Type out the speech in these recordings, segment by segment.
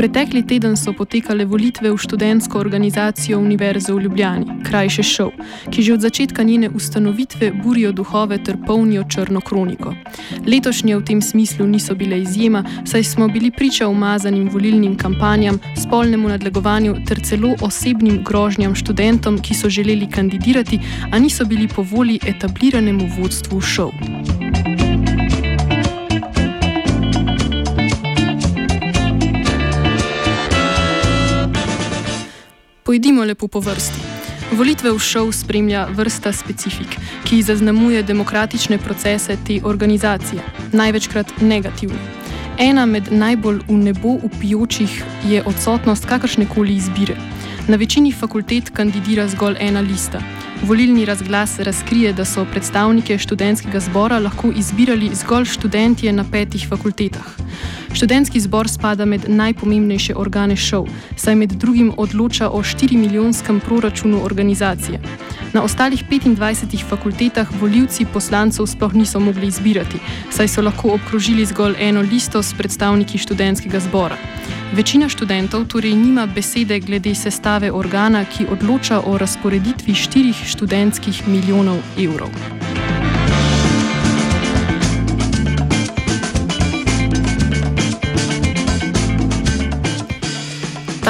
Pretekli teden so potekale volitve v študentsko organizacijo Univerze v Ljubljani, krajše šov, ki že od začetka njene ustanovitve burijo duhove ter polnijo črno kroniko. Letošnje v tem smislu niso bile izjema, saj smo bili priča umazanim volilnim kampanjam, spolnemu nadlegovanju ter celo osebnim grožnjam študentom, ki so želeli kandidirati, a niso bili po volji etabliranemu vodstvu šov. Pojdimo lepo po vrsti. Volitve v šov spremlja vrsta specifik, ki zaznamuje demokratične procese te organizacije, največkrat negativne. Ena med najbolj v nebo upijočih je odsotnost kakršne koli izbire. Na večini fakultet kandidira zgolj ena lista. Volilni razglas razkrije, da so predstavnike študentskega zbora lahko izbirali zgolj študentje na petih fakultetah. Študentski zbor spada med najpomembnejše organe šov, saj med drugim odloča o 4-milijonskem proračunu organizacije. Na ostalih 25 fakultetah voljivci poslancev sploh niso mogli izbirati, saj so lahko obkrožili zgolj eno listo s predstavniki študentskega zbora. Večina študentov torej nima besede glede sestave organa, ki odloča o razporeditvi 4 študentskih milijonov evrov.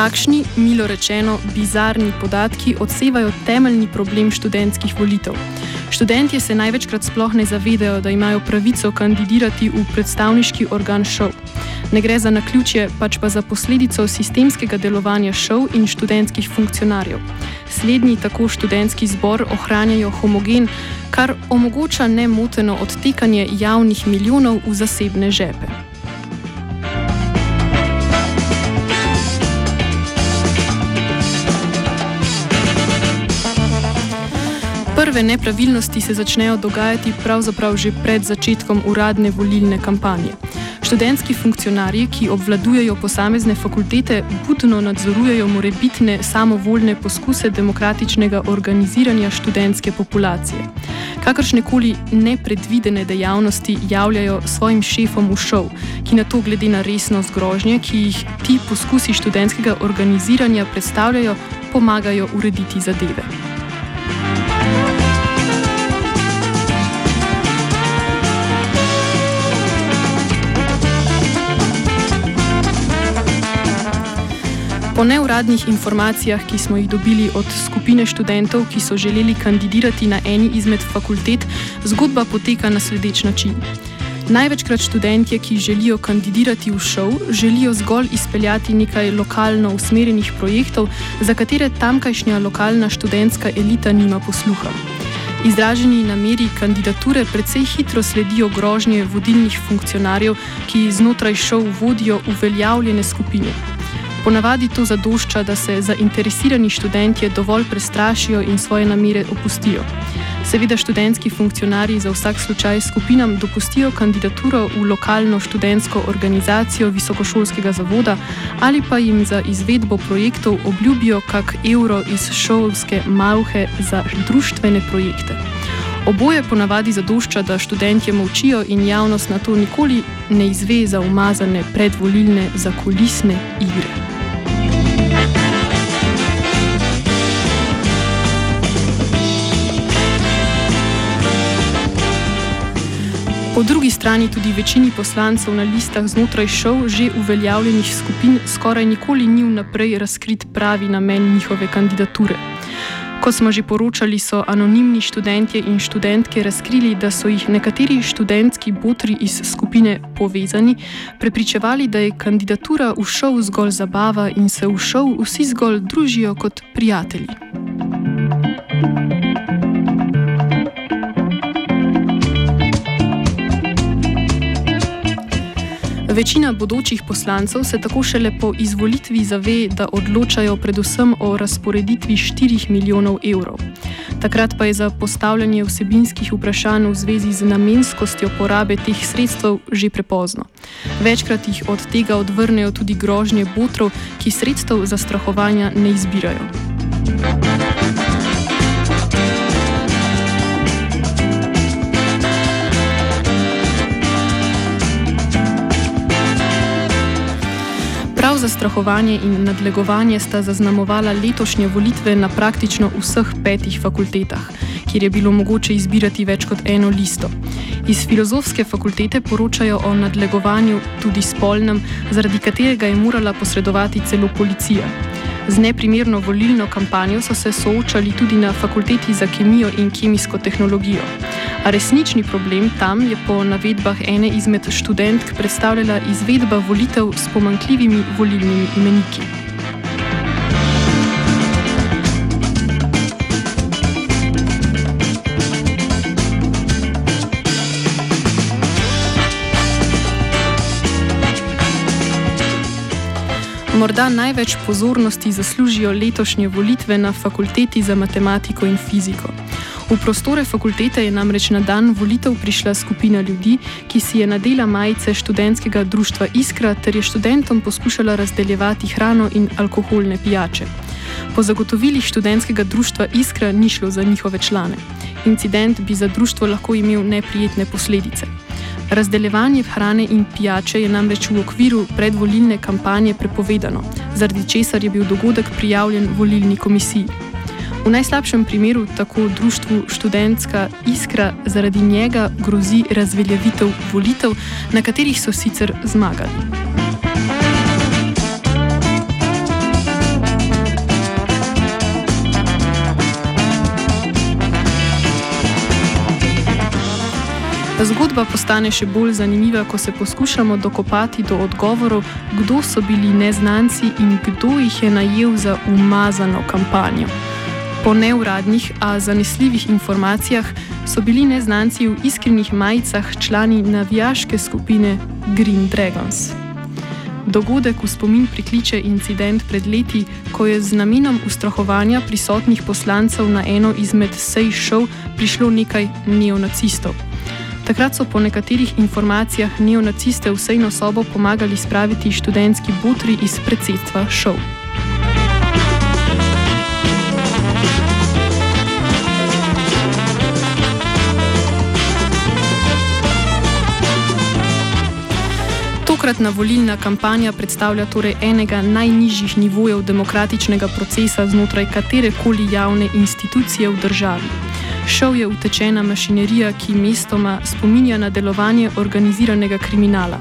Takšni, milo rečeno, bizarni podatki odsevajo temeljni problem študentskih volitev. Študentje se največkrat sploh ne zavedajo, da imajo pravico kandidirati v predstavniški organ šov. Ne gre za naključje, pač pa za posledico sistemskega delovanja šov in študentskih funkcionarjev. Slednji tako študentski zbor ohranjajo homogen, kar omogoča nemoteno odtekanje javnih milijonov v zasebne žepe. Prve nepravilnosti se začnejo dogajati pravzaprav že pred začetkom uradne volilne kampanje. Študentski funkcionarji, ki obvladujejo posamezne fakultete, budno nadzorujejo morebitne samovoljne poskuse demokratičnega organiziranja študentske populacije. Kakršne koli nepredvidene dejavnosti javljajo svojim šefom v šov, ki na to glede na resnost grožnje, ki jih ti poskusi študentskega organiziranja predstavljajo, pomagajo urediti zadeve. Po neuradnih informacijah, ki smo jih dobili od skupine študentov, ki so želeli kandidirati na eni izmed fakultet, zgodba poteka na sledeč način. Največkrat študentje, ki želijo kandidirati v šov, želijo zgolj izpeljati nekaj lokalno usmerjenih projektov, za katere tamkajšnja lokalna študentska elita nima posluha. Izraženi nameri kandidature precej hitro sledijo grožnje vodilnih funkcionarjev, ki znotraj šov vodijo uveljavljene skupine. Ponavadi to zadošča, da se zainteresirani študentje dovolj prestrašijo in svoje namere opustijo. Seveda študentski funkcionarji za vsak slučaj skupinam dopustijo kandidaturo v lokalno študentsko organizacijo visokošolskega zavoda ali pa jim za izvedbo projektov obljubijo kak evro iz šolske malhe za društvene projekte. Oboje ponavadi zadošča, da študentje molčijo in javnost na to nikoli ne izve za umazane predvolilne zakulisne igre. Po drugi strani tudi večini poslancev na listah znotraj šov že uveljavljenih skupin skoraj nikoli ni vnaprej razkrit pravi namen njihove kandidature. Ko smo že poročali, so anonimni študentje in študentke razkrili, da so jih nekateri študentski botri iz skupine povezani, prepričevali, da je kandidatura v šov zgolj zabava in se v šov vsi zgolj družijo kot prijatelji. Večina bodočih poslancev se tako šele po izvolitvi zave, da odločajo predvsem o razporeditvi 4 milijonov evrov. Takrat pa je za postavljanje vsebinskih vprašanj v zvezi z namenskostjo porabe teh sredstev že prepozno. Večkrat jih od tega odvrnejo tudi grožnje botrov, ki sredstev za strahovanja ne izbirajo. Prav zastrahovanje in nadlegovanje sta zaznamovala letošnje volitve na praktično vseh petih fakultetah, kjer je bilo mogoče izbirati več kot eno listo. Iz filozofske fakultete poročajo o nadlegovanju tudi spolnem, zaradi katerega je morala posredovati celo policija. Z neprimerno volilno kampanjo so se soočali tudi na fakulteti za kemijo in kemijsko tehnologijo. A resnični problem tam je po navedbah ene izmed študentk predstavljala izvedba volitev s pomankljivimi volilnimi imeniki. Morda največ pozornosti zaslužijo letošnje volitve na fakulteti za matematiko in fiziko. V prostore fakultete je namreč na dan volitev prišla skupina ljudi, ki si je nadela majice študentskega društva Iskra ter je študentom poskušala razdeljevati hrano in alkoholne pijače. Po zagotovilih študentskega društva Iskra ni šlo za njihove člane. Incident bi za društvo lahko imel neprijetne posledice. Razdeljevanje hrane in pijače je namreč v okviru predvolilne kampanje prepovedano, zaradi česar je bil dogodek prijavljen volilni komisiji. V najslabšem primeru tako društvu študentska iskra zaradi njega grozi razveljavitev volitev, na katerih so sicer zmagali. Zgodba postane še bolj zanimiva, ko se poskušamo dokopati do odgovorov, kdo so bili neznanci in kdo jih je najel za umazano kampanjo. Po neuradnih, a zanesljivih informacijah so bili neznanci v iskrenih majicah člani navijaške skupine Green Dragons. Dogodek v spomin prikliče incident pred leti, ko je z namenom ustrahovanja prisotnih poslancev na eno izmed sej šov prišlo nekaj neonacistov. Takrat so po nekaterih informacijah neonaciste v sejno sobo pomagali spraviti študentski butri iz predsedstva šov. Tokratna volilna kampanja predstavlja torej enega najnižjih nivojev demokratičnega procesa znotraj katerekoli javne institucije v državi. Šov je utečena mašinerija, ki mestoma spominja na delovanje organiziranega kriminala.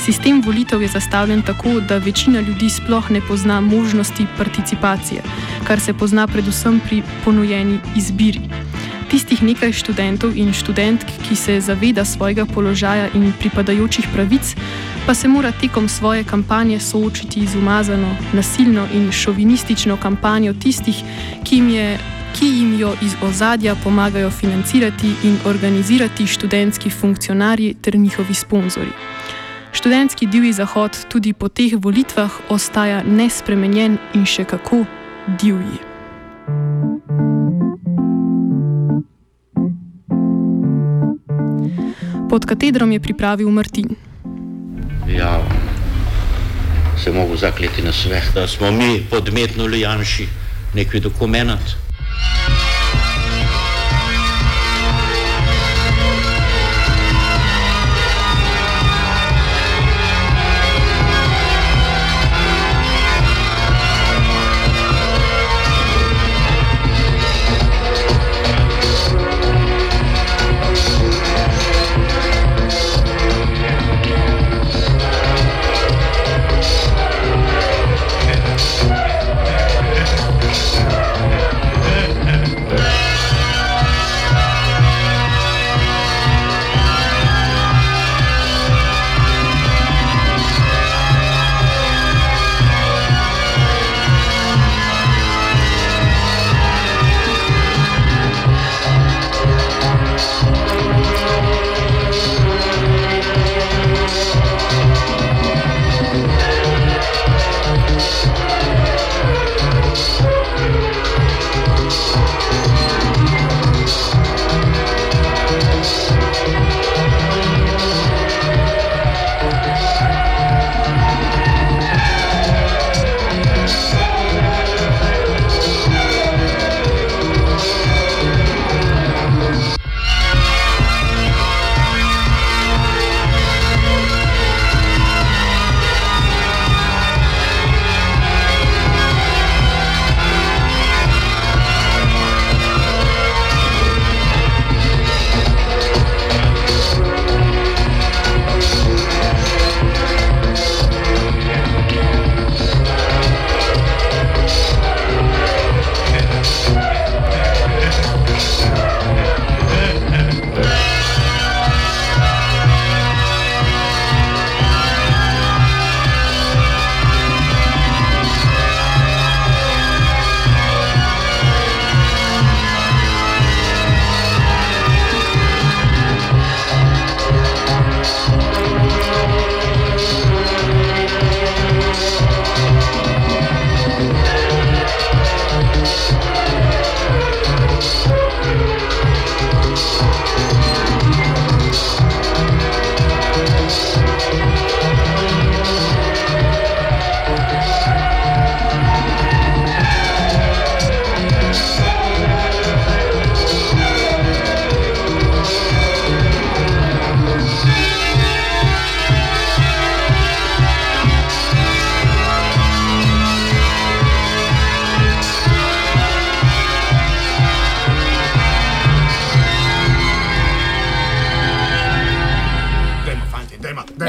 Sistem volitev je zastavljen tako, da večina ljudi sploh ne pozna možnosti participacije, kar se pozna predvsem pri ponujeni izbiri. Tistih nekaj študentov in študentk, ki se zaveda svojega položaja in pripadajočih pravic, pa se mora tekom svoje kampanje soočiti z umazano, nasilno in šovinistično kampanjo tistih, ki jim, je, ki jim jo iz ozadja pomagajo financirati in organizirati študentski funkcionarji ter njihovi sponzori. Študentski divji zahod tudi po teh volitvah ostaja nespremenjen in še kako divji. Pod katedrom je pripravil Martin. Ja, se mogu zakleti na sve, da smo mi podmetnuli Janši neki dokument.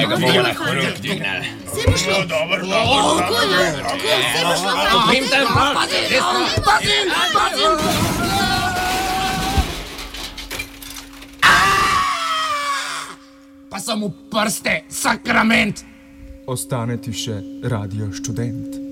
Ga bomo lahko dvignili. Se bo šlo. Dobro, Tako je, tako je, se bo šlo. Prim tam, Pazi, pazi, pazi. Pa samo prste, sakrament. Ostane ti še radio študent.